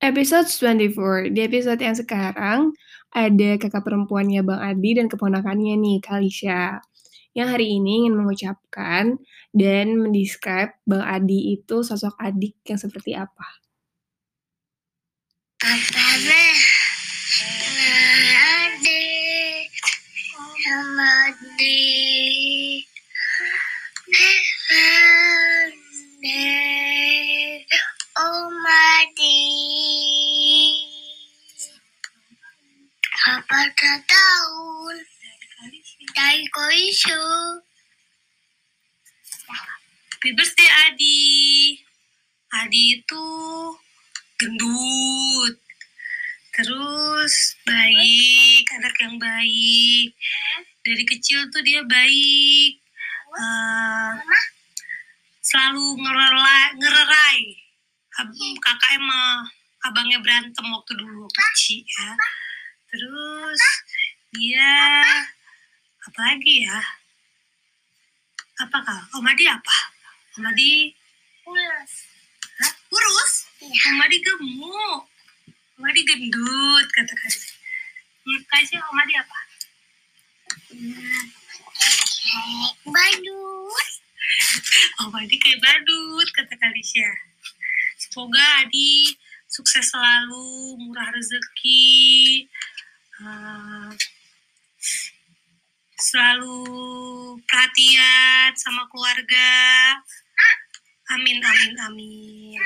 Episode 24. Di episode yang sekarang, ada kakak perempuannya Bang Adi dan keponakannya nih, Kalisya. Yang hari ini ingin mengucapkan dan mendescribe Bang Adi itu sosok adik yang seperti apa. Adik. Oh adik. Apa tak tahun? Dari koisu. Happy birthday Adi. Adi itu gendut. Terus baik, anak yang baik. Dari kecil tuh dia baik. Eh, selalu ngerela, ngererai. Ab- Kakak emang abangnya berantem waktu dulu kecil ya. Terus dia apa lagi ya? Apa kak? Om Adi apa? Om Adi Pulas. Hah? Kurus? Iya. Om Adi gemuk. Om Adi gendut, kata Kasih. Hmm, Kasih Om Adi apa? Badut. Om Adi kayak badut, kata Kalisya. Semoga Adi sukses selalu, murah rezeki, selalu perhatian sama keluarga. Amin, amin, amin.